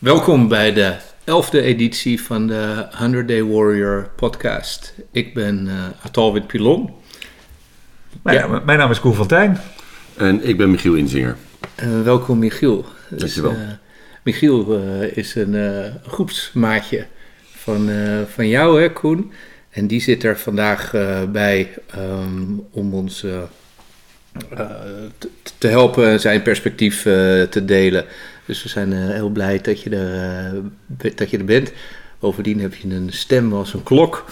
Welkom bij de elfde editie van de 100 Day Warrior podcast. Ik ben uh, Atalwit Pilon. Mijn, ja. mijn naam is Koen Tijn. En ik ben Michiel Inzinger. Uh, welkom Michiel. Dankjewel. Dus, uh, Michiel uh, is een groepsmaatje van, van jou, hè Koen. En die zit er vandaag bij um, om ons te, te, helpen zijn perspectief te delen. Dus we zijn heel blij dat je, er, dat je er bent. Bovendien heb je een stem als een klok.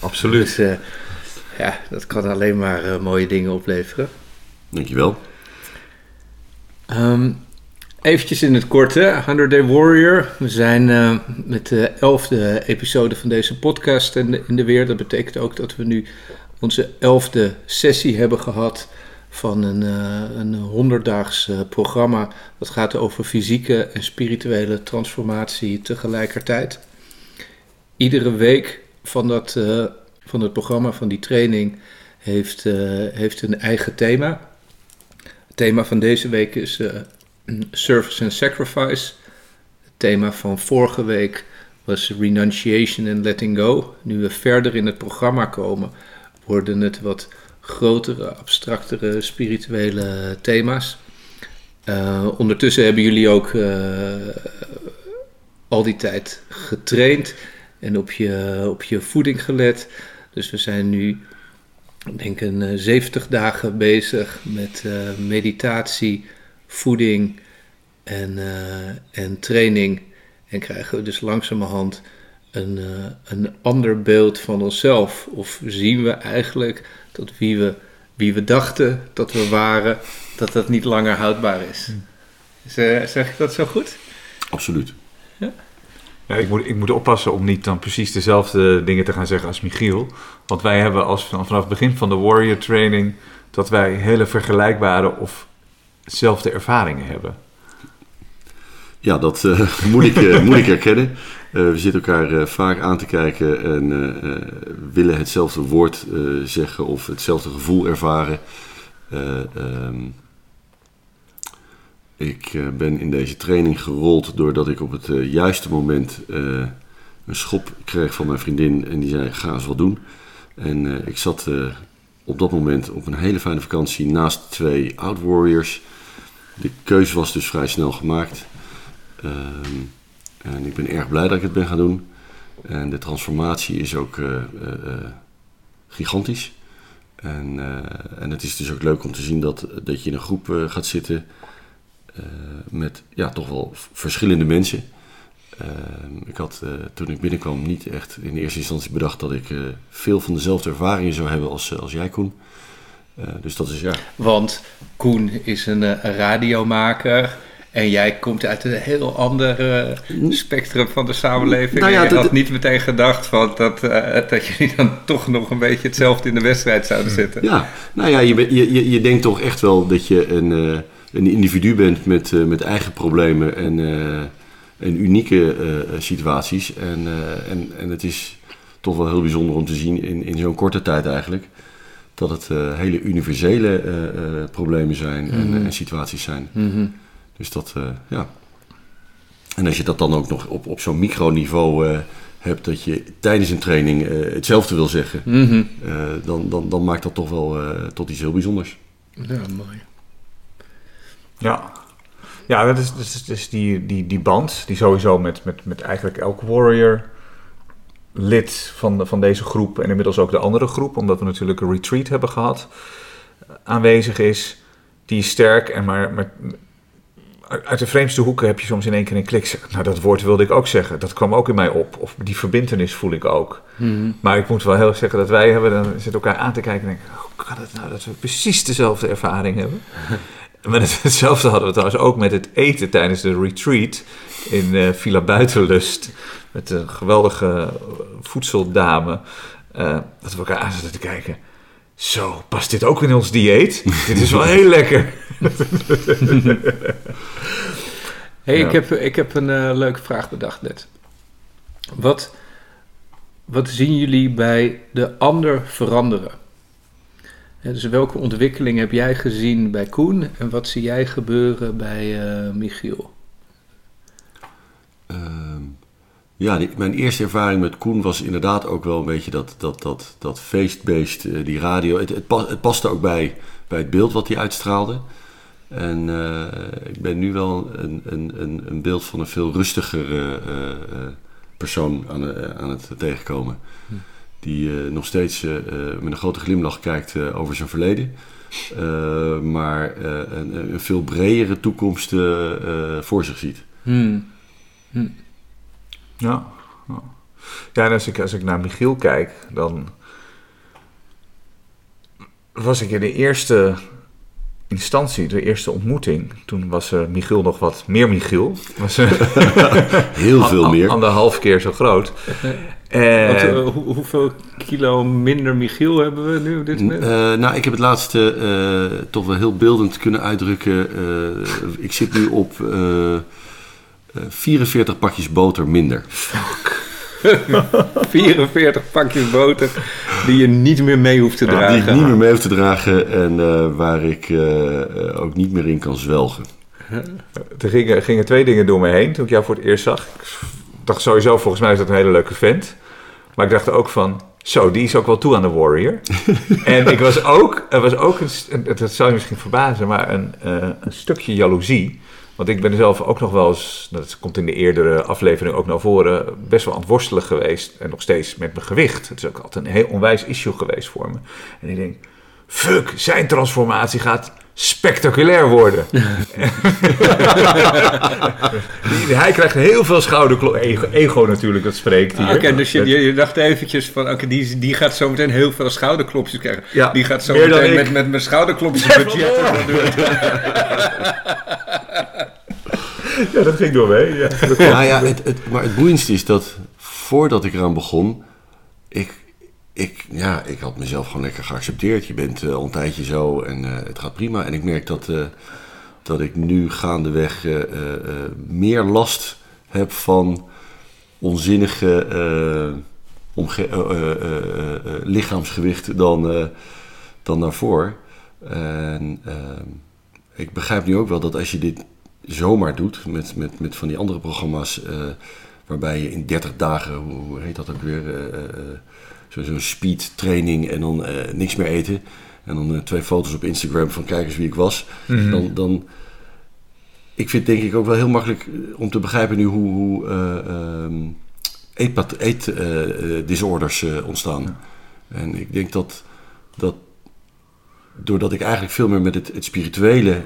Absoluut. Dus, ja, dat kan alleen maar mooie dingen opleveren. Dankjewel. Um, eventjes in het korte, 100 Day Warrior. We zijn uh, met de elfde episode van deze podcast in de, in de weer. Dat betekent ook dat we nu onze elfde sessie hebben gehad van een, uh, een honderddaags uh, programma. Dat gaat over fysieke en spirituele transformatie tegelijkertijd. Iedere week van, dat, van het programma, van die training, heeft, heeft een eigen thema. Het thema van deze week is Service and Sacrifice. Het thema van vorige week was Renunciation and Letting Go. Nu we verder in het programma komen, worden het wat grotere, abstractere, spirituele thema's. Uh, ondertussen hebben jullie ook uh, al die tijd getraind en op je, op je voeding gelet. Dus we zijn nu denk een 70 dagen bezig met meditatie, voeding en, en training. En krijgen we dus langzamerhand een, uh, een ander beeld van onszelf. Of zien we eigenlijk dat wie we, wie we dachten dat we waren, dat dat niet langer houdbaar is. Hm. Zeg ik dat zo goed? Absoluut. Ja? Ja, ik, moet, ik moet oppassen om niet dan precies dezelfde dingen te gaan zeggen als Michiel. Want wij hebben als, vanaf het begin van de Warrior Training dat wij hele vergelijkbare of dezelfde ervaringen hebben. Ja, dat uh, moet, ik, uh, moet erkennen. Uh, we zitten elkaar vaak aan te kijken en willen hetzelfde woord zeggen of hetzelfde gevoel ervaren. Um, ik ben in deze training gerold doordat ik op het juiste moment een schop kreeg van mijn vriendin en die zei ga eens wat doen. En ik zat op dat moment op een hele fijne vakantie naast twee Out Warriors. De keuze was dus vrij snel gemaakt. Ehm, en ik ben erg blij dat ik het ben gaan doen. En de transformatie is ook gigantisch. En, en het is dus ook leuk om te zien dat, dat je in een groep gaat zitten met ja, toch wel verschillende mensen. Uh, ik had toen ik binnenkwam niet echt in eerste instantie bedacht dat ik veel van dezelfde ervaringen zou hebben als, als jij, Koen. dus dat is ja. Want Koen is een radiomaker. En jij komt uit een heel ander spectrum van de samenleving. Nou ja, en je had niet meteen gedacht van dat, dat jullie dan toch nog een beetje hetzelfde in de wedstrijd zouden zitten. Ja, nou ja, je, je, je denkt toch echt wel dat je een een individu bent met, uh, met eigen problemen en, uh, en unieke uh, situaties. En, en, en het is toch wel heel bijzonder om te zien in, in zo'n korte tijd eigenlijk. Dat het hele universele problemen zijn mm -hmm. en, en, situaties zijn. Mm -hmm. Dus dat, ja. En als je dat dan ook nog op, op zo'n microniveau hebt dat je tijdens een training hetzelfde wil zeggen, mm -hmm. dan, dan, dan maakt dat toch wel tot iets heel bijzonders. Ja, mooi. Ja, ja dat is, dat is, dat is die, die, die band die sowieso met, met, met eigenlijk elk warrior lid van, de, van deze groep en inmiddels ook de andere groep, omdat we natuurlijk een retreat hebben gehad, aanwezig is. Die is sterk en maar, maar uit de vreemdste hoeken heb je soms in één keer een klik. Nou, dat woord wilde ik ook zeggen. Dat kwam ook in mij op. Of die verbindenis voel ik ook. Mhm. Maar ik moet wel heel zeggen dat wij hebben, dan zitten elkaar aan te kijken en denken, hoe kan het nou dat we precies dezelfde ervaring hebben? Maar hetzelfde hadden we trouwens ook met het eten tijdens de retreat in uh, Villa Buitenlust. Met een geweldige voedseldame. Uh, dat we elkaar aan zaten te kijken. Zo, past dit ook in ons dieet? dit is wel heel lekker. hey, ja. ik, heb, ik heb een uh, leuke vraag bedacht net. Wat, wat zien jullie bij de ander veranderen? dus welke ontwikkeling heb jij gezien bij Koen en wat zie jij gebeuren bij uh, Michiel? Ja, die, mijn eerste ervaring met Koen was inderdaad ook wel een beetje dat, dat, dat, dat feestbeest, uh, die radio. Het, het, pas, het, paste ook bij, bij het beeld wat hij uitstraalde. En uh, ik ben nu wel een, een, een, beeld van een veel rustiger uh, persoon aan, aan het tegenkomen. Hm. Die nog steeds met een grote glimlach kijkt over zijn verleden. maar een, een, veel bredere toekomst voor zich ziet. Hm. Hm. Ja. Ja, en als ik, als ik naar Michiel kijk, dan was ik in de eerste instantie, de eerste ontmoeting, toen was uh, Michiel nog wat meer Michiel. Was, uh, Heel veel meer. Anderhalf keer zo groot. En, Wat, uh, hoe, hoeveel kilo minder Michiel hebben we nu op dit moment? nou, ik heb het laatste toch wel heel beeldend kunnen uitdrukken. ik zit nu op 44 pakjes boter minder. Fuck. 44 pakjes boter die je niet meer mee hoeft te ja, dragen. Die ik niet meer mee hoef te dragen en uh, waar ik uh, ook niet meer in kan zwelgen. Er gingen, gingen, twee dingen door me heen toen ik jou voor het eerst zag. Ik dacht sowieso, volgens mij is dat een hele leuke vent. Maar ik dacht ook van, zo, die is ook wel toe aan de Warrior. en ik was ook, er was ook een, dat zou je misschien verbazen, maar een, uh, een stukje jaloezie. Want ik ben zelf ook nog wel eens, dat komt in de eerdere aflevering ook naar voren, best wel aan het worstelen geweest. En nog steeds met mijn gewicht. Het is ook altijd een heel onwijs issue geweest voor me. En ik denk, fuck, zijn transformatie gaat spectaculair worden. hij krijgt heel veel schouderklop. Ego, ego, natuurlijk, dat spreekt hier. Ah, oké, okay, dus je, je, dacht eventjes van, oké, okay, die, die gaat zo meteen heel veel schouderklopjes krijgen. Ja, die gaat zo meteen met, met mijn schouderklopjes budget ja, dat ging door mee. Ja, nou ja, het, het, maar het boeiendste is dat voordat ik eraan begon, ik, ik, ja, ik had mezelf gewoon lekker geaccepteerd. Je bent uh, al een tijdje zo en uh, het gaat prima. En ik merk dat, uh, dat ik nu gaandeweg meer last heb van onzinnige lichaamsgewicht dan, dan daarvoor. En ik begrijp nu ook wel dat als je dit zomaar doet met, met, met van die andere programma's waarbij je in 30 dagen, hoe heet dat ook weer, zo'n zo speed training en dan niks meer eten. En dan twee foto's op Instagram van kijkers wie ik was. Mm -hmm. dan, dan, ik vind denk ik ook wel heel makkelijk om te begrijpen nu hoe, hoe uh, eetdisorders eet, ontstaan. Ja. En ik denk dat, dat doordat ik eigenlijk veel meer met het, het spirituele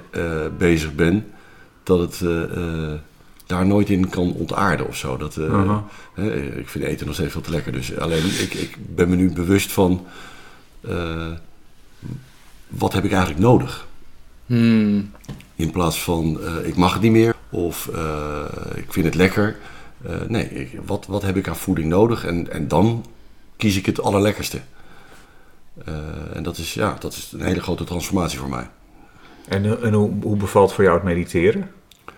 bezig ben, dat het daar nooit in kan ontaarden of zo. Dat, hè, ik vind eten nog steeds veel te lekker. Dus alleen ik, ik ben me nu bewust van wat heb ik eigenlijk nodig. Hmm. In plaats van ik mag het niet meer of ik vind het lekker. nee, ik, wat, wat heb ik aan voeding nodig? En, en dan kies ik het allerlekkerste. en dat is, ja, dat is een hele grote transformatie voor mij. En, en hoe, hoe bevalt voor jou het mediteren?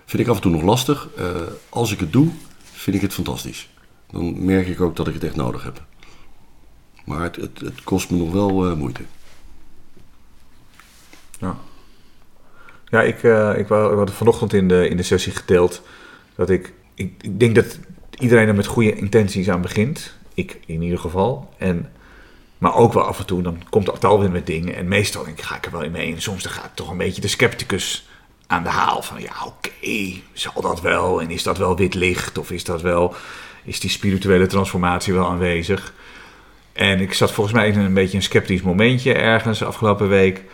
Vind ik af en toe nog lastig. Uh, als ik het doe, vind ik het fantastisch. Dan merk ik ook dat ik het echt nodig heb. Maar het, het, het kost me nog wel uh, moeite. Ja. Ja, ik, uh, ik, wou, ik had vanochtend in de, in de sessie gedeeld dat ik, ik, ik denk dat iedereen er met goede intenties aan begint. Ik in ieder geval. En, maar ook wel af en toe, dan komt het alweer met dingen. En meestal denk ik, ga ik er wel in mee. En soms dan gaat toch een beetje de scepticus aan de haal van ja, oké, zal dat wel? En is dat wel wit licht? Of is dat wel, is die spirituele transformatie wel aanwezig? En ik zat volgens mij in een beetje een sceptisch momentje ergens afgelopen week.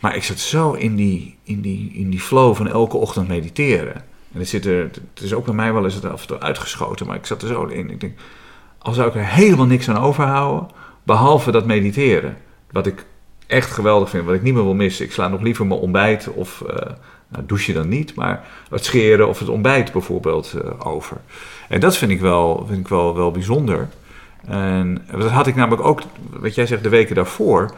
Maar ik zat zo in die, in die, in die flow van elke ochtend mediteren. En het, zit er, het is ook bij mij wel eens af en toe uitgeschoten, maar ik zat er zo in. Ik denk, al zou ik er helemaal niks aan overhouden, behalve dat mediteren. Wat ik echt geweldig vind, wat ik niet meer wil missen. Ik sla nog liever mijn ontbijt of uh, nou, douche dan niet, maar het scheren of het ontbijt bijvoorbeeld uh, over. En dat vind ik wel, vind ik wel, wel bijzonder. En dat had ik namelijk ook, wat jij zegt, de weken daarvoor.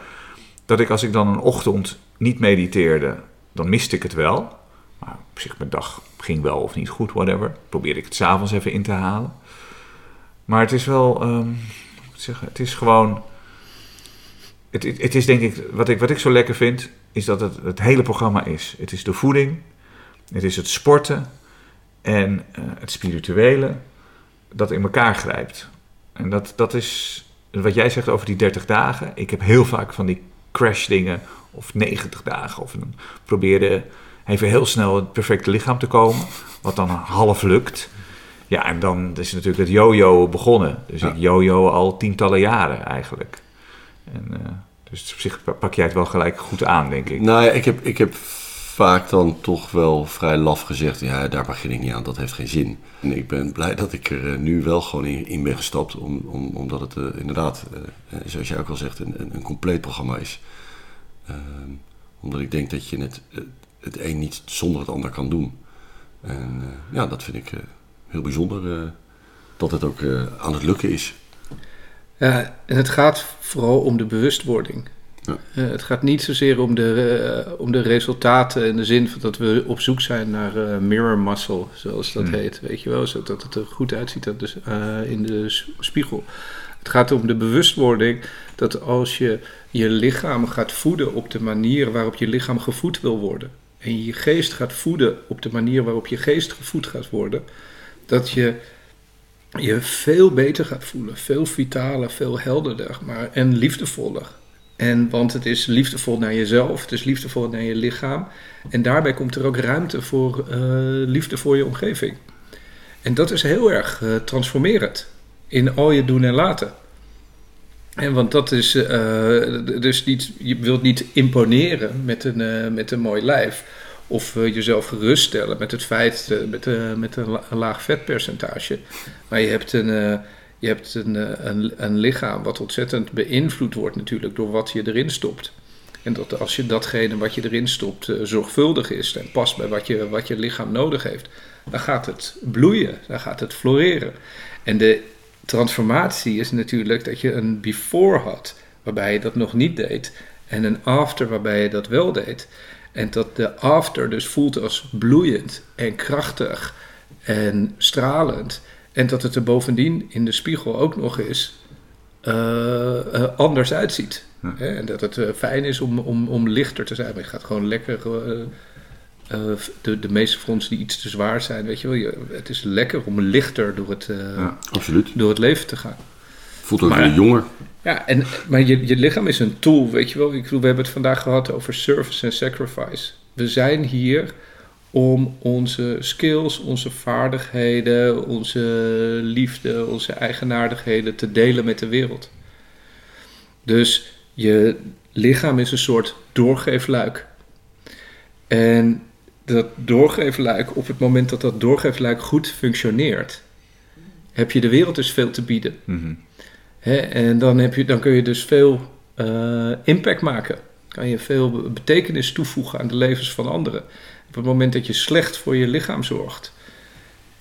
Dat ik als ik dan een ochtend niet mediteerde, dan miste ik het wel. Maar op zich, mijn dag ging wel of niet goed, whatever. Probeerde ik het s'avonds even in te halen. Maar het is wel, um, zeggen, het is gewoon het, het, is denk ik wat, ik, wat ik zo lekker vind, is dat het het hele programma is. Het is de voeding, het is het sporten en uh, het spirituele. dat in elkaar grijpt. En dat, dat is wat jij zegt over die 30 dagen. Ik heb heel vaak van die crash dingen of 90 dagen. Of dan proberen even heel snel het perfecte lichaam te komen. Wat dan half lukt. Ja, en dan is natuurlijk het yo-yo begonnen. Dus ik yo-yo al tientallen jaren eigenlijk. En, uh, dus op zich pak jij het wel gelijk goed aan, denk ik. Nou ja, ik heb, ik heb vaak dan toch wel vrij laf gezegd: ja, daar begin ik niet aan, dat heeft geen zin. En ik ben blij dat ik er eh, nu wel gewoon in, in ben gestapt, om, om, omdat het uh, inderdaad, uh, zoals jij ook al zegt, een, een, een compleet programma is. Ehm, omdat ik denk dat je het, het een niet zonder het ander kan doen. En ja, dat vind ik heel bijzonder dat het ook aan het lukken is. Ja, en het gaat vooral om de bewustwording. Ja. Uh, het gaat niet zozeer om de, uh, om de resultaten in de zin van dat we op zoek zijn naar uh, mirror muscle, zoals dat mm. heet. Weet je wel, zodat het er goed uitziet dus, in de spiegel. Het gaat om de bewustwording dat als je je lichaam gaat voeden op de manier waarop je lichaam gevoed wil worden, en je geest gaat voeden op de manier waarop je geest gevoed gaat worden, dat je je veel beter gaat voelen, veel vitaler, veel helderder maar, en liefdevoller. En, want het is liefdevol naar jezelf, het is liefdevol naar je lichaam. En daarbij komt er ook ruimte voor uh, liefde voor je omgeving. En dat is heel erg uh, transformerend in al je doen en laten. En want dat is uh, dus niet, je wilt niet imponeren met een, met een mooi lijf. Of jezelf geruststellen met het feit, met, met een, laag vetpercentage. Maar je hebt een je hebt een, eh, een, een lichaam wat ontzettend beïnvloed wordt natuurlijk door wat je erin stopt. En dat als je datgene wat je erin stopt zorgvuldig is en past bij wat je, wat je lichaam nodig heeft, dan gaat het bloeien, dan gaat het floreren. En de transformatie is natuurlijk dat je een before had, waarbij je dat nog niet deed, en een after waarbij je dat wel deed. En dat de after dus voelt als bloeiend en krachtig en stralend. En dat het er bovendien in de spiegel ook nog eens uh, anders uitziet. Hè? En dat het uh, fijn is om, om, om lichter te zijn. Maar je gaat gewoon lekker. de, de meeste fronsen die iets te zwaar zijn, weet je wel. Je, het is lekker om lichter door het, ja, absoluut. door het leven te gaan. Voelt ook weer jonger. Ja, en, maar je, je lichaam is een tool, weet je wel. Ik bedoel, we hebben het vandaag gehad over service en sacrifice. We zijn hier om onze skills, onze vaardigheden, onze liefde, onze eigenaardigheden te delen met de wereld. Dus je lichaam is een soort doorgeefluik. En dat doorgeefluik, op het moment dat dat doorgeefluik goed functioneert, heb je de wereld dus veel te bieden. Mhm. en dan, heb je, dan kun je dus veel uh, impact maken. Kan je veel betekenis toevoegen aan de levens van anderen. Op het moment dat je slecht voor je lichaam zorgt.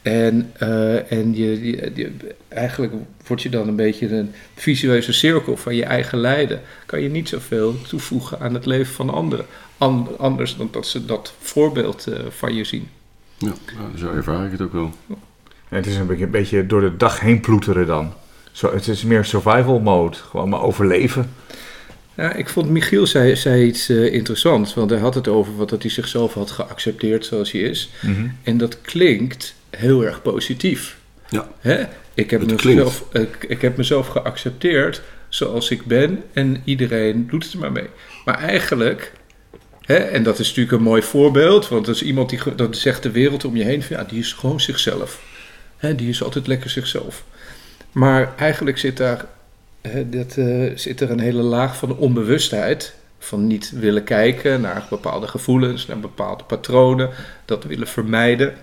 En, uh, en je, je, eigenlijk word je dan een beetje een visueuze cirkel van je eigen lijden. Kan je niet zoveel toevoegen aan het leven van anderen. anders dan dat ze dat voorbeeld uh, van je zien. Ja, nou, zo ervaar ik het ook wel. En het is een beetje, een beetje door de dag heen ploeteren dan. Zo, het is meer survival mode. Gewoon maar overleven. Ja, ik vond Michiel zei, zei iets uh, interessants, want hij had het over wat dat hij zichzelf had geaccepteerd zoals hij is. Mhm. En dat klinkt heel erg positief. Ja. Hè? Ik, heb mezelf, ik, ik, heb mezelf geaccepteerd zoals ik ben en iedereen doet het er maar mee. Maar eigenlijk, hè, en dat is natuurlijk een mooi voorbeeld, want dat is iemand die dan zegt de wereld om je heen, van, ja, die is gewoon zichzelf. Hè, die is altijd lekker zichzelf. Maar eigenlijk zit daar dat, uh, zit er een hele laag van onbewustheid. Van niet willen kijken naar bepaalde gevoelens, naar bepaalde patronen. Dat willen vermijden.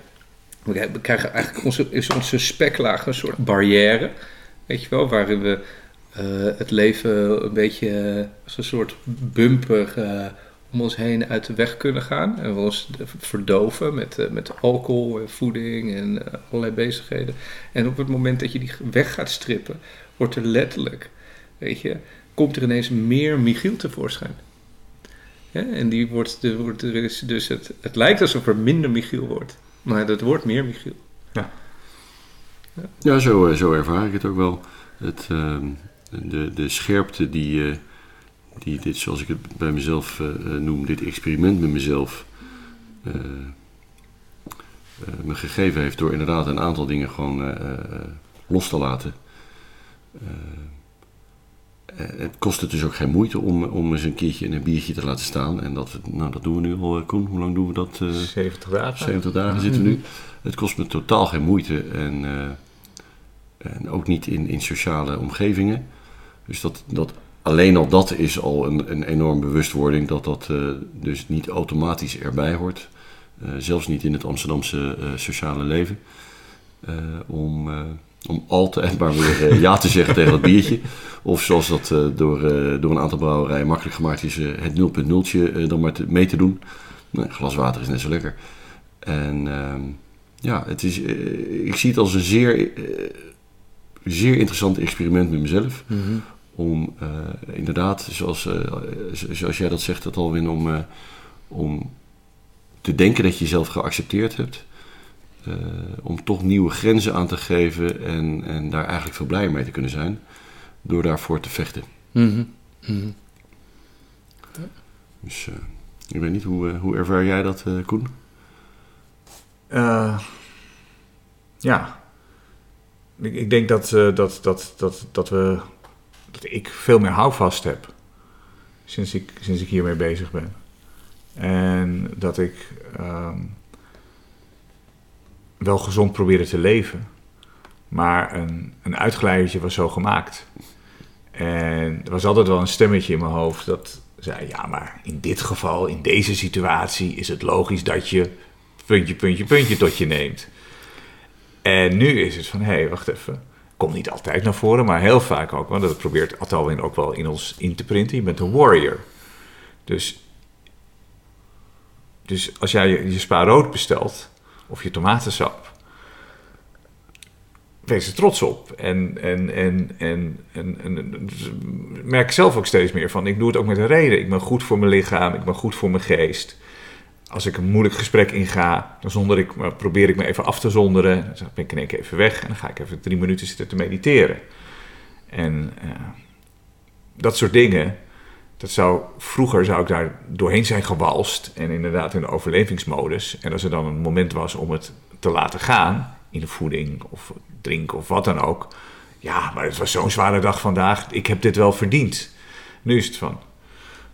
We krijgen eigenlijk onze, is onze speklaag een soort barrière. Weet je wel, waarin we uh, het leven een beetje als een soort bumper om ons heen uit de weg kunnen gaan. En we ons verdoven met, met alcohol en voeding en allerlei bezigheden. En op het moment dat je die weg gaat strippen, wordt er letterlijk, weet je, komt er ineens meer Michiel tevoorschijn. Ja, en die wordt, er, wordt er is dus het, het lijkt alsof er minder Michiel wordt, maar het wordt meer Michiel. Ja, ja. ja zo, eh, zo ervaar ik het ook wel. Het, uh, de, de scherpte die, uh, die dit, zoals ik het bij mezelf uh, noem, dit experiment met mezelf me gegeven heeft door inderdaad een aantal dingen gewoon los te laten. het kost het dus ook geen moeite om, om eens een keertje een biertje te laten staan. En dat, nou, dat doen we nu al, Koen. Hoe lang doen we dat? 70 dagen. 70 dagen zitten we nu. Het kost me totaal geen moeite. En, en ook niet in, in sociale omgevingen. Dus dat, dat alleen al dat is al een, een enorm bewustwording dat dat uh, dus niet automatisch erbij hoort. Uh, zelfs niet in het Amsterdamse uh, sociale leven. om, om altijd maar weer ja te zeggen tegen dat biertje. Of zoals dat door, door een aantal brouwerijen makkelijk gemaakt is, het 0.0'tje dan maar mee te doen. Nou, glas water is net zo lekker. En ehm, ja, het is, ik zie het als een zeer, zeer interessant experiment met mezelf. -hmm om uh, inderdaad, zoals, uh, zoals jij dat zegt, dat Alwin, om, uh, om te denken dat je jezelf geaccepteerd hebt. om toch nieuwe grenzen aan te geven en, en daar eigenlijk veel blijer mee te kunnen zijn. Door daarvoor te vechten. Mm -hmm. Mm -hmm. Dus ik weet niet, hoe, hoe ervaar jij dat, Koen? ja, ik, ik denk dat, dat, dat, dat, dat we dat ik veel meer houvast heb sinds ik, sinds ik hiermee bezig ben. En dat ik um, wel gezond probeerde te leven. Maar een, een uitgeleidertje was zo gemaakt. En er was altijd wel een stemmetje in mijn hoofd dat zei: Ja, maar in dit geval, in deze situatie, is het logisch dat je puntje, puntje, puntje tot je neemt. En nu is het van: hé, hey, wacht even komt niet altijd naar voren, maar heel vaak ook. Want dat probeert Atalwin ook wel in ons in te printen. Je bent een warrior. Dus, dus als jij je, je spa rood bestelt, of je tomatensap, wees er trots op. En, en, en, en, en, en, merk zelf ook steeds meer van, ik doe het ook met een reden. Ik ben goed voor mijn lichaam, ik ben goed voor mijn geest als ik een moeilijk gesprek inga, dan zonder ik, probeer ik me even af te zonderen. Dan ben ik in één keer even weg en dan ga ik even drie minuten zitten te mediteren. En uh, dat soort dingen, dat zou, vroeger zou ik daar doorheen zijn gewalst en inderdaad in de overlevingsmodus. En als er dan een moment was om het te laten gaan, in de voeding of drinken of wat dan ook. Ja, maar het was zo'n zware dag vandaag, ik heb dit wel verdiend. Nu is het van,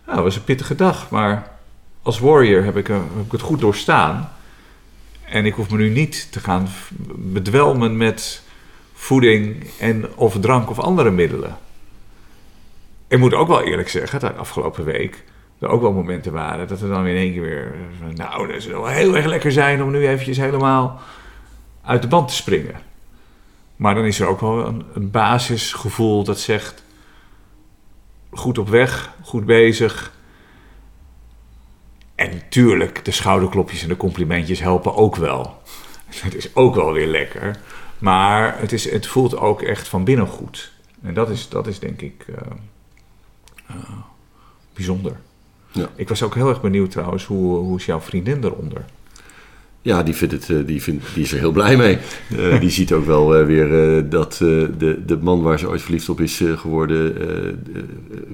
nou, was een pittige dag, maar als warrior heb ik, heb ik het goed doorstaan. En ik hoef me nu niet te gaan bedwelmen met voeding en of drank of andere middelen. Ik moet ook wel eerlijk zeggen dat afgelopen week er ook wel momenten waren dat er dan in één keer weer... Nou, dat zou wel heel erg lekker zijn om nu eventjes helemaal uit de band te springen. Maar dan is er ook wel een basisgevoel dat zegt... Goed op weg, goed bezig en natuurlijk, de schouderklopjes en de complimentjes helpen ook wel. Het is ook wel weer lekker. Maar het, is, het voelt ook echt van binnen goed. En dat is, dat is denk ik uh, uh, bijzonder. Ja. Ik was ook heel erg benieuwd trouwens, hoe, hoe is jouw vriendin eronder? Ja, die, vindt het, die, vindt, die is er heel blij mee. Uh, die ziet ook wel uh, weer uh, dat de, de man waar ze ooit verliefd op is geworden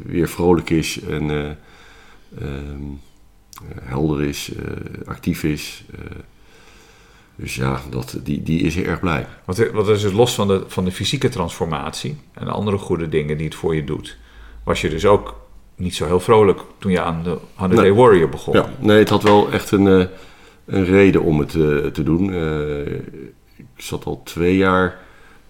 weer vrolijk is. En ehm, eh, helder is, eh, actief is. Eh, dus ja, dat, die, die is erg blij. Wat, wat is het los van de, van de fysieke transformatie en de andere goede dingen die het voor je doet, was je dus ook niet zo heel vrolijk toen je aan de Holiday nee. Warrior begon? Ja, nee, het had wel echt een, een reden om het te doen. ik zat al twee jaar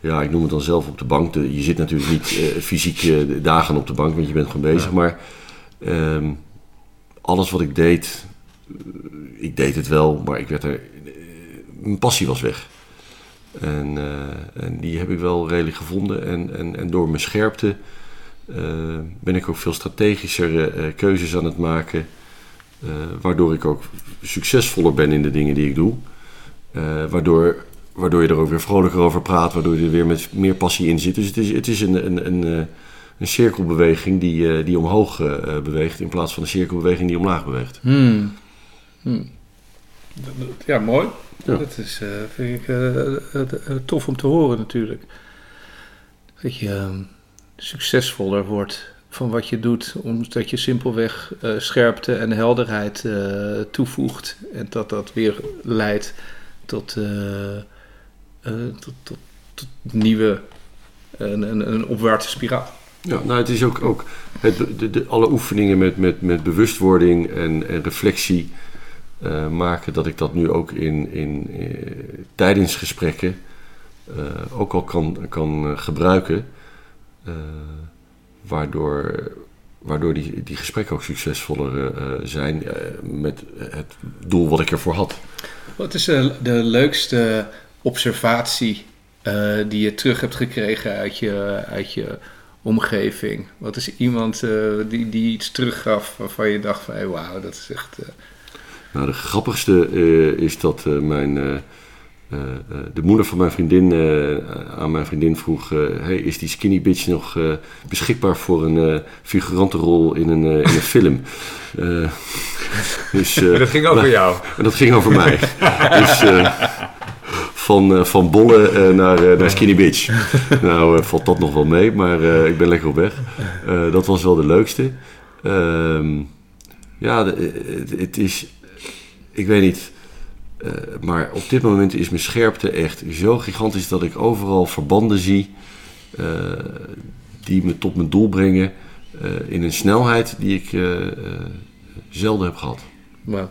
ja, ik noem het dan zelf op de bank. je zit natuurlijk niet fysiek dagen op de bank, want je bent gewoon bezig. Maar ehm, alles wat ik deed, ik deed het wel, maar ik werd er, mijn passie was weg. En, uh, en die heb ik wel redelijk gevonden. En, en, en door mijn scherpte ben ik ook veel strategischer keuzes aan het maken. waardoor ik ook succesvoller ben in de dingen die ik doe. waardoor, waardoor je er ook weer vrolijker over praat, waardoor je er weer met meer passie in zit. Dus het is, het is een, een, een een cirkelbeweging die, uh, die omhoog uh, beweegt in plaats van een cirkelbeweging die omlaag beweegt. Hmm. Hmm. Ja, mooi. Ja. Dat is, uh, vind ik tof om te horen natuurlijk. Dat je ehm, succesvoller wordt van wat je doet, omdat je simpelweg scherpte en helderheid toevoegt. En dat dat weer leidt tot, tot, tot tot nieuwe, een, een, een opwaartse spiraal. Ja, nou het is ook, ook het, de, alle oefeningen met, met, met bewustwording en, en reflectie uh, maken dat ik dat nu ook in, in, in tijdens gesprekken uh, ook al kan, kan gebruiken. Waardoor, waardoor die, die gesprekken ook succesvoller zijn met het doel wat ik ervoor had. Wat is de, de leukste observatie die je terug hebt gekregen uit je, uit je omgeving? Wat is iemand uh, die, die iets teruggaf waarvan je dacht van hey, wauw, dat is echt... Uh... Nou, de grappigste uh, is dat mijn, de moeder van mijn vriendin aan mijn vriendin vroeg... hey, is die skinny bitch nog beschikbaar voor een figurantenrol in een, in een film? dus, dat ging over jou? Dat ging over mij. dus van, uh, van Bolle uh, naar, uh, naar Skinny Beach. nou, valt dat nog wel mee, maar ik ben lekker op weg. dat was wel de leukste. Ehm, ja, het, het, is... Ik weet niet... maar op dit moment is mijn scherpte echt zo gigantisch... dat ik overal verbanden zie... die me tot mijn doel brengen... in een snelheid die ik zelden heb gehad. Wauw.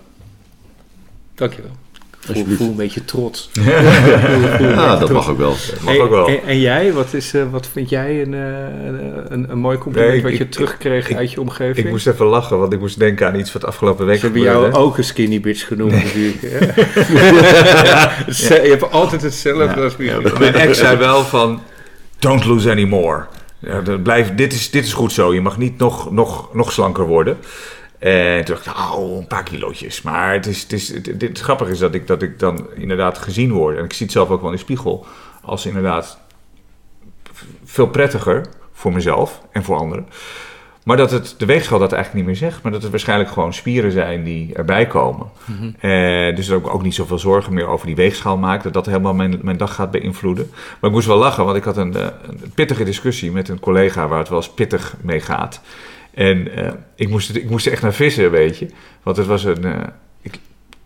Dankjewel. Ik voel, een beetje trots. ja, dat mag ook wel. Mag ook wel. En, en, jij, wat, is, uh, wat vind jij een, een, een, een mooi compliment nee, ik, wat je terugkreeg uit je omgeving? Ik moest even lachen, want ik moest denken aan iets wat afgelopen week Ze hebben jou ook een skinny bitch genoemd nee. natuurlijk. Ja. Je hebt altijd hetzelfde als ja, Mijn ex zei wel van, don't lose any more. Ja, blijf, dit, is, dit is goed zo, je mag niet nog, nog, nog slanker worden. En toen dacht ik, oh, een paar kilootjes. Maar het, is, het, is, het, het, grappige is dat ik, dat ik dan inderdaad gezien word. En ik zie het zelf ook wel in de spiegel. Als inderdaad veel prettiger voor mezelf en voor anderen. Maar dat het, de weegschaal dat eigenlijk niet meer zegt. Maar dat het waarschijnlijk gewoon spieren zijn die erbij komen. Mm eh, dus dat ik ook niet zoveel zorgen meer over die weegschaal maak. Dat dat helemaal mijn, mijn dag gaat beïnvloeden. Maar ik moest wel lachen, want ik had een, een pittige discussie met een collega waar het wel eens pittig mee gaat. En uh, ik, moest, ik moest echt naar vissen, weet je. Want het was een. Uh, ik,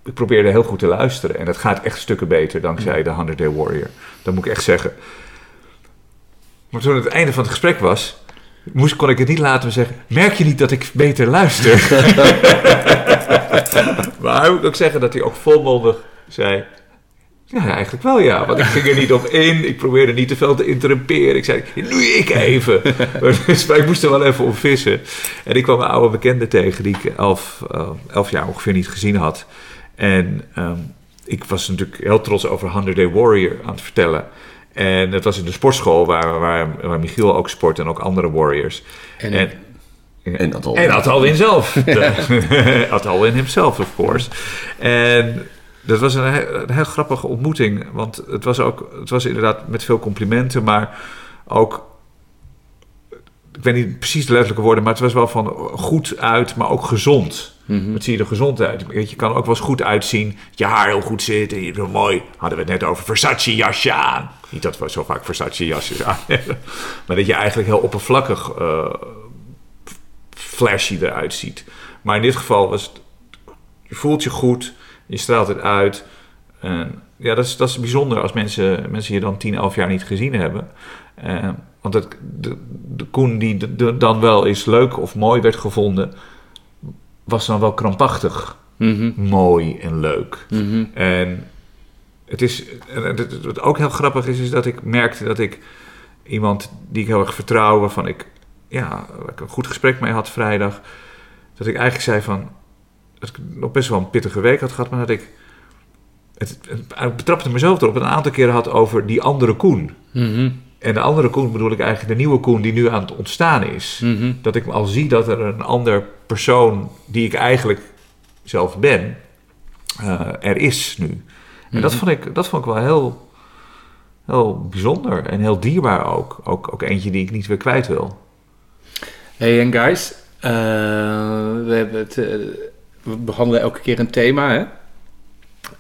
ik, probeerde heel goed te luisteren. En dat gaat echt stukken beter dankzij de 100 Day Warrior. Dat moet ik echt zeggen. Maar toen het einde van het gesprek was. Moest, kon ik het niet laten zeggen. Merk je niet dat ik beter luister? maar moet ik ook zeggen dat hij ook volmondig zei. Ja, eigenlijk wel ja. Want ik ging er niet op in. Ik probeerde niet te veel te interrumperen. Ik zei, nu ik even. Dus, maar ik moest er wel even op vissen. En ik kwam een oude bekende tegen die ik elf, uh, elf jaar ongeveer niet gezien had. En um, ik was natuurlijk heel trots over 100 Day Warrior aan het vertellen. En het was in de sportschool waar, waar, waar Michiel ook sport en ook andere warriors. En, en, en Atalwin. En Atalwin zelf. Atalwin himself, of course. En dat was een, heel grappige ontmoeting. Want het was ook, het was inderdaad met veel complimenten, maar ook. Ik weet niet precies de letterlijke woorden, maar het was wel van goed uit, maar ook gezond. Mm Wat zie je er gezond uit? Je kan ook wel eens goed uitzien. Je haar heel goed zit. En je hebt mooi. Hadden we het net over Versace jasje aan. Niet dat we zo vaak Versace jasjes aan hebben. Maar dat je eigenlijk heel oppervlakkig uh, flashy eruit ziet. Maar in dit geval was het. Je voelt je goed. Je straalt het uit. Ja, dat is, dat is bijzonder als mensen, mensen je dan 10, 11 jaar niet gezien hebben. Uh, want het, de, de Koen die de, dan wel eens leuk of mooi werd gevonden, was dan wel krampachtig mm mooi en leuk. Mm En het is, wat ook heel grappig is, is dat ik merkte dat ik iemand die ik heel erg vertrouw, waarvan ik, ja, ik een goed gesprek mee had vrijdag, dat ik eigenlijk zei van, dat ik nog best wel een pittige week had gehad, maar dat ik. Het, het, betrapte mezelf erop een aantal keren had over die andere Koen. Mhm. En de andere Koen bedoel ik eigenlijk de nieuwe Koen die nu aan het ontstaan is. Mhm. Dat ik al zie dat er een ander persoon die ik eigenlijk zelf ben, uh, er is nu. En dat, mhm. vond ik, dat vond ik wel heel, heel bijzonder en heel dierbaar ook. ook. Ook eentje die ik niet weer kwijt wil. Hey, en guys, uh, we hebben het. Uh, we behandelen elke keer een thema. Hè?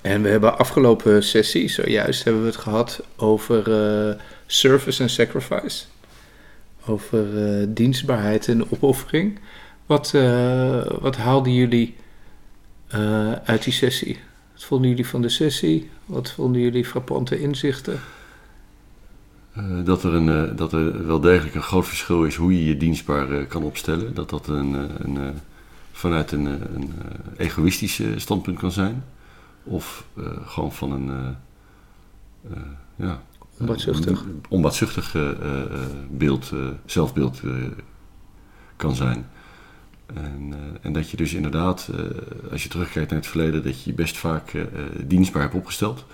En we hebben afgelopen sessie, zojuist hebben we het gehad over uh, service en sacrifice. Over uh, dienstbaarheid en opoffering. Wat, uh, wat haalden jullie uit die sessie? Wat vonden jullie van de sessie? Wat vonden jullie frappante inzichten? dat, er een, dat er wel degelijk een groot verschil is hoe je je dienstbaar kan opstellen. Dat dat een, een, vanuit een, een egoïstisch standpunt kan zijn. Of gewoon van een ja, onbaatzuchtig, onbaatzuchtig beeld, zelfbeeld kan zijn. En, en, dat je dus inderdaad, als je terugkijkt naar het verleden, dat je je best vaak dienstbaar hebt opgesteld.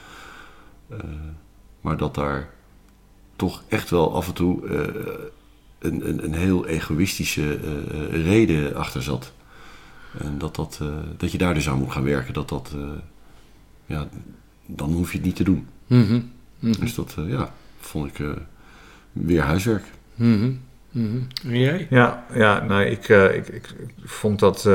maar dat daar toch echt wel af en toe een, een, een, heel egoïstische reden achter zat. En dat, dat, dat je daar dus aan moet gaan werken. Dat dat, ja, dan hoef je het niet te doen. Mhm. Mhm. Dus dat, ja, vond ik weer huiswerk. Mhm. En jij? Ja, ja nou, ik, ik, ik, vond dat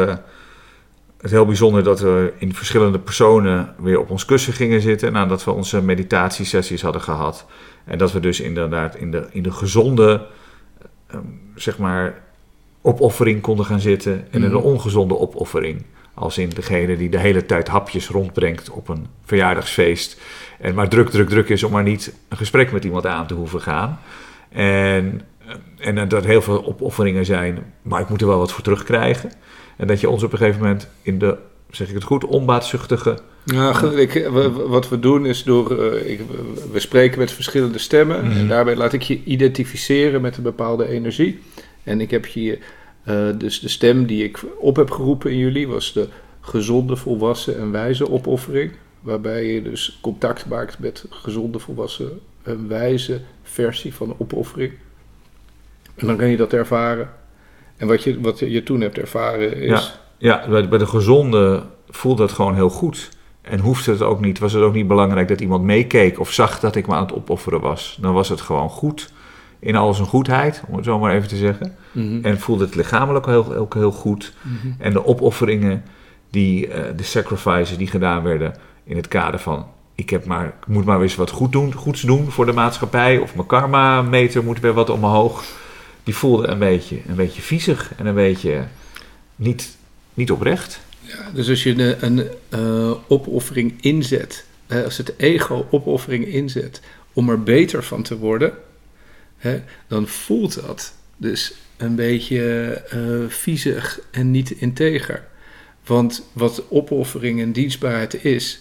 het heel bijzonder dat we in verschillende personen weer op ons kussen gingen zitten nadat we onze meditatiesessies hadden gehad. En dat we dus inderdaad in de, in de gezonde, zeg maar, opoffering konden gaan zitten en in de ongezonde opoffering. Als in degene die de hele tijd hapjes rondbrengt op een verjaardagsfeest. En maar druk, druk, druk is om maar niet een gesprek met iemand aan te hoeven gaan. En, en dat heel veel opofferingen zijn, maar ik moet er wel wat voor terugkrijgen. En dat je ons op een gegeven moment in de, zeg ik het goed, onbaatzuchtige. Ja, ik, wat we doen is door. ik, we spreken met verschillende stemmen. En daarbij laat ik je identificeren met een bepaalde energie. En ik heb hier. dus de stem die ik op heb geroepen in jullie was de gezonde, volwassen en wijze opoffering. Waarbij je dus contact maakt met gezonde, volwassen en wijze versie van de opoffering. En dan kan je dat ervaren. En wat je, wat je toen hebt ervaren is... Ja, ja bij de gezonde voelt dat gewoon heel goed. En hoefde het ook niet, was het ook niet belangrijk dat iemand meekeek of zag dat ik me aan het opofferen was. Dan was het gewoon goed, in al zijn goedheid, om het zo maar even te zeggen. En voelde het lichamelijk heel, ook heel goed. En de opofferingen, die, uh, de sacrifices die gedaan werden in het kader van... Ik, heb maar, ik moet maar weer eens wat goed doen, goeds doen voor de maatschappij. Of mijn karma-meter moet weer wat omhoog die voelde een beetje, een beetje viezig en een beetje niet, niet oprecht. Ja, dus als je een, een uh, opoffering inzet, als het ego opoffering inzet om er beter van te worden, hè, dan voelt dat dus een beetje uh, viezig en niet integer. Want wat opoffering en dienstbaarheid is,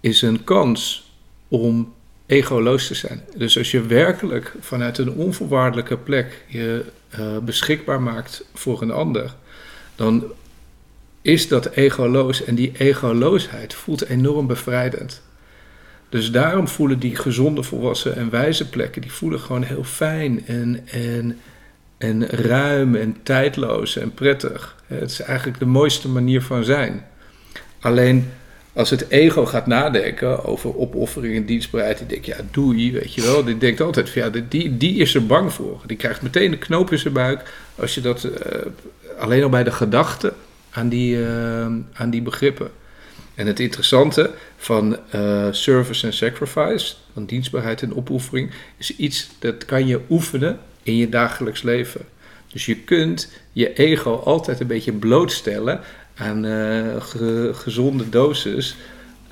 is een kans om egoloos te zijn. Dus als je werkelijk vanuit een onvoorwaardelijke plek je uh, beschikbaar maakt voor een ander, dan is dat egoloos en die egoloosheid voelt enorm bevrijdend. Dus daarom voelen die gezonde, volwassen en wijze plekken, die voelen gewoon heel fijn en, en, en ruim en tijdloos en prettig. Het is eigenlijk de mooiste manier van zijn. Alleen als het ego gaat nadenken over opoffering en dienstbaarheid, die denkt, ja, doei, weet je wel. Die denkt altijd van, ja, die, die is er bang voor. Die krijgt meteen een knoop in zijn buik als je dat uh, alleen al bij de gedachte aan die, uh, aan die begrippen. En het interessante van uh, service en sacrifice, van dienstbaarheid en opoffering, is iets dat kan je oefenen in je dagelijks leven. Dus je kunt je ego altijd een beetje blootstellen aan uh, ge, gezonde dosis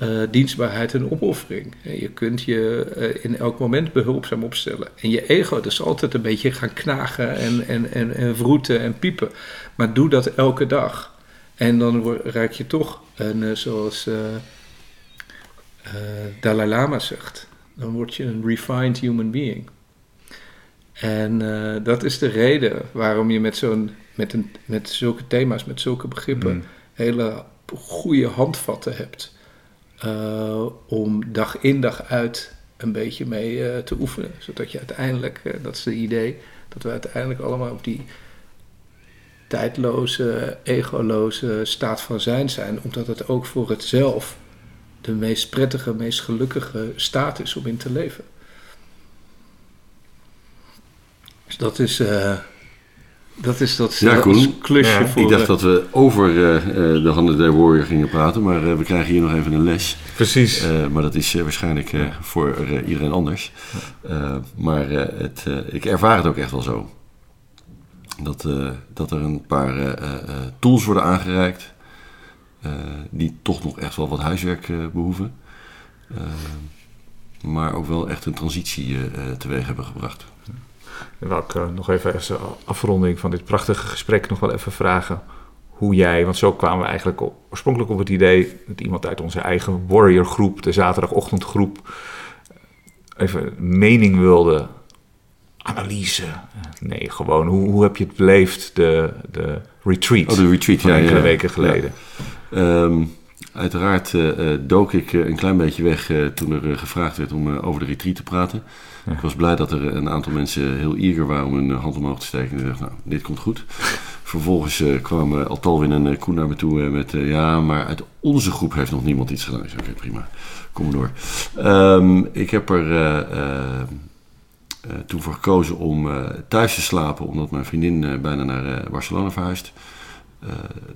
uh, dienstbaarheid en opoffering. Je kunt je in elk moment behulpzaam opstellen. En je ego dus altijd een beetje gaan knagen en, en, en, en vroeten en piepen. Maar doe dat elke dag. En dan raak je toch, een, zoals Dalai Lama zegt, dan word je een refined human being. En dat is de reden waarom je met zo'n met, een, met zulke thema's, met zulke begrippen, mm. hele goede handvatten hebt. Om dag in dag uit een beetje mee te oefenen. Zodat je uiteindelijk, dat is het idee, dat we uiteindelijk allemaal op die tijdloze, egoloze staat van zijn zijn. Omdat het ook voor het zelf de meest prettige, meest gelukkige staat is om in te leven. Dus dat is dat is dat ja, Koen, klusje ja, voor... Ik dacht dat we over uh, de Handen der Warrior gingen praten, maar uh, we krijgen hier nog even een les. Precies. Uh, maar dat is waarschijnlijk voor iedereen anders. maar het, ik ervaar het ook echt wel zo. Dat, dat er een paar tools worden aangereikt die toch nog echt wel wat huiswerk behoeven. maar ook wel echt een transitie teweeg hebben gebracht. Dan wil ik nog even als afronding van dit prachtige gesprek nog wel even vragen hoe jij, want zo kwamen we eigenlijk oorspronkelijk op het idee dat iemand uit onze eigen warrior groep, de zaterdagochtendgroep, even mening wilde, analyse. Nee, gewoon hoe, hoe heb je het beleefd, de, de retreat? Oh, de retreat, van ja, enkele ja, weken geleden. Ehm, uiteraard uh, dook ik een klein beetje weg toen er gevraagd werd om over de retreat te praten. Ik was blij dat er een aantal mensen heel eager waren om hun hand omhoog te steken. En ik dacht, nou, dit komt goed. Vervolgens kwam uh, Altalwin en Koen naar me toe met... ja, maar uit onze groep heeft nog niemand iets gedaan. Ik zei, oké, prima. Kom maar door. Um, ik heb er toen voor gekozen om thuis te slapen... omdat mijn vriendin bijna naar Barcelona verhuist.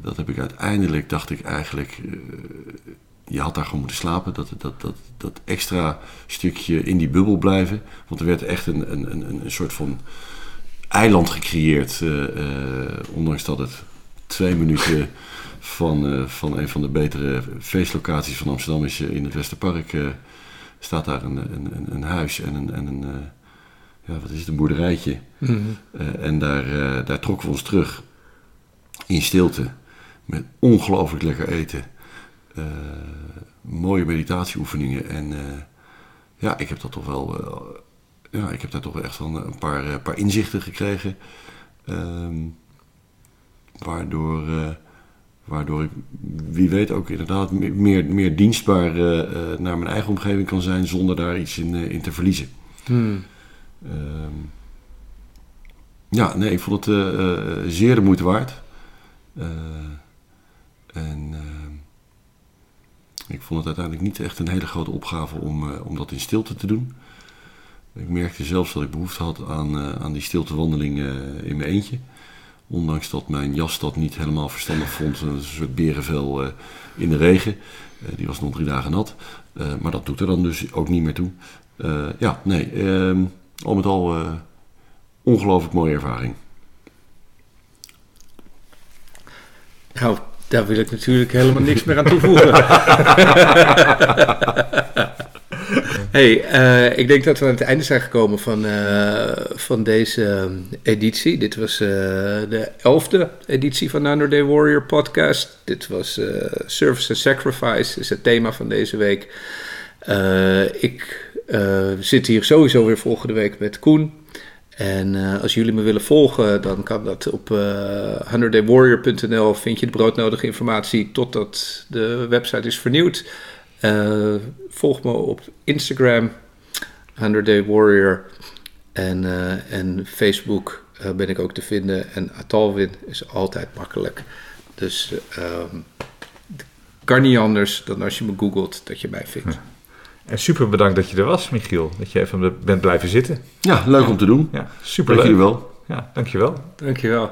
dat heb ik uiteindelijk, dacht ik eigenlijk... je had daar gewoon moeten slapen. Dat, dat, dat, dat extra stukje in die bubbel blijven. Want er werd echt een, een, een, een soort van eiland gecreëerd. Ondanks dat het twee minuten van, van een van de betere feestlocaties van Amsterdam is. in het Westerpark staat daar een, een, een, huis en een, en een ja, wat is het, een boerderijtje. Mm -hmm. en daar, daar trokken we ons terug in stilte. Met ongelooflijk lekker eten. mooie meditatieoefeningen. En ja, ik heb dat toch wel ja, ik heb daar toch echt wel een paar, paar inzichten gekregen. Um, waardoor, waardoor ik, wie weet, ook inderdaad meer, meer dienstbaar naar mijn eigen omgeving kan zijn zonder daar iets in, in te verliezen. Hmm. Um, ja, nee, ik vond het zeer de moeite waard. en ik vond het uiteindelijk niet echt een hele grote opgave om, om dat in stilte te doen. Ik merkte zelfs dat ik behoefte had aan, aan die stiltewandeling in mijn eentje. Ondanks dat mijn jas dat niet helemaal verstandig vond. Een soort berenvel in de regen. die was nog drie dagen nat. maar dat doet er dan dus ook niet meer toe. ja, nee. Al met al ongelooflijk mooie ervaring. Nou, daar wil ik natuurlijk helemaal niks meer aan toevoegen. Hey, uh, ik denk dat we aan het einde zijn gekomen van, uh, van deze editie. Dit was uh, de elfde editie van de Day Warrior podcast. Dit was Service and Sacrifice, is het thema van deze week. Ik zit hier sowieso weer volgende week met Koen. En als jullie me willen volgen, dan kan dat op uh, 100daywarrior.nl. Vind je de broodnodige informatie totdat de website is vernieuwd. Volg me op Instagram, 100 Day Warrior. En, en Facebook ben ik ook te vinden. En Atalwin is altijd makkelijk. Dus um, kan niet anders dan als je me googelt dat je mij vindt. En super bedankt dat je er was, Michiel. Dat je even bent blijven zitten. Ja, leuk om te doen. Ja, super leuk. Dank je wel. Ja, dankjewel. Dankjewel.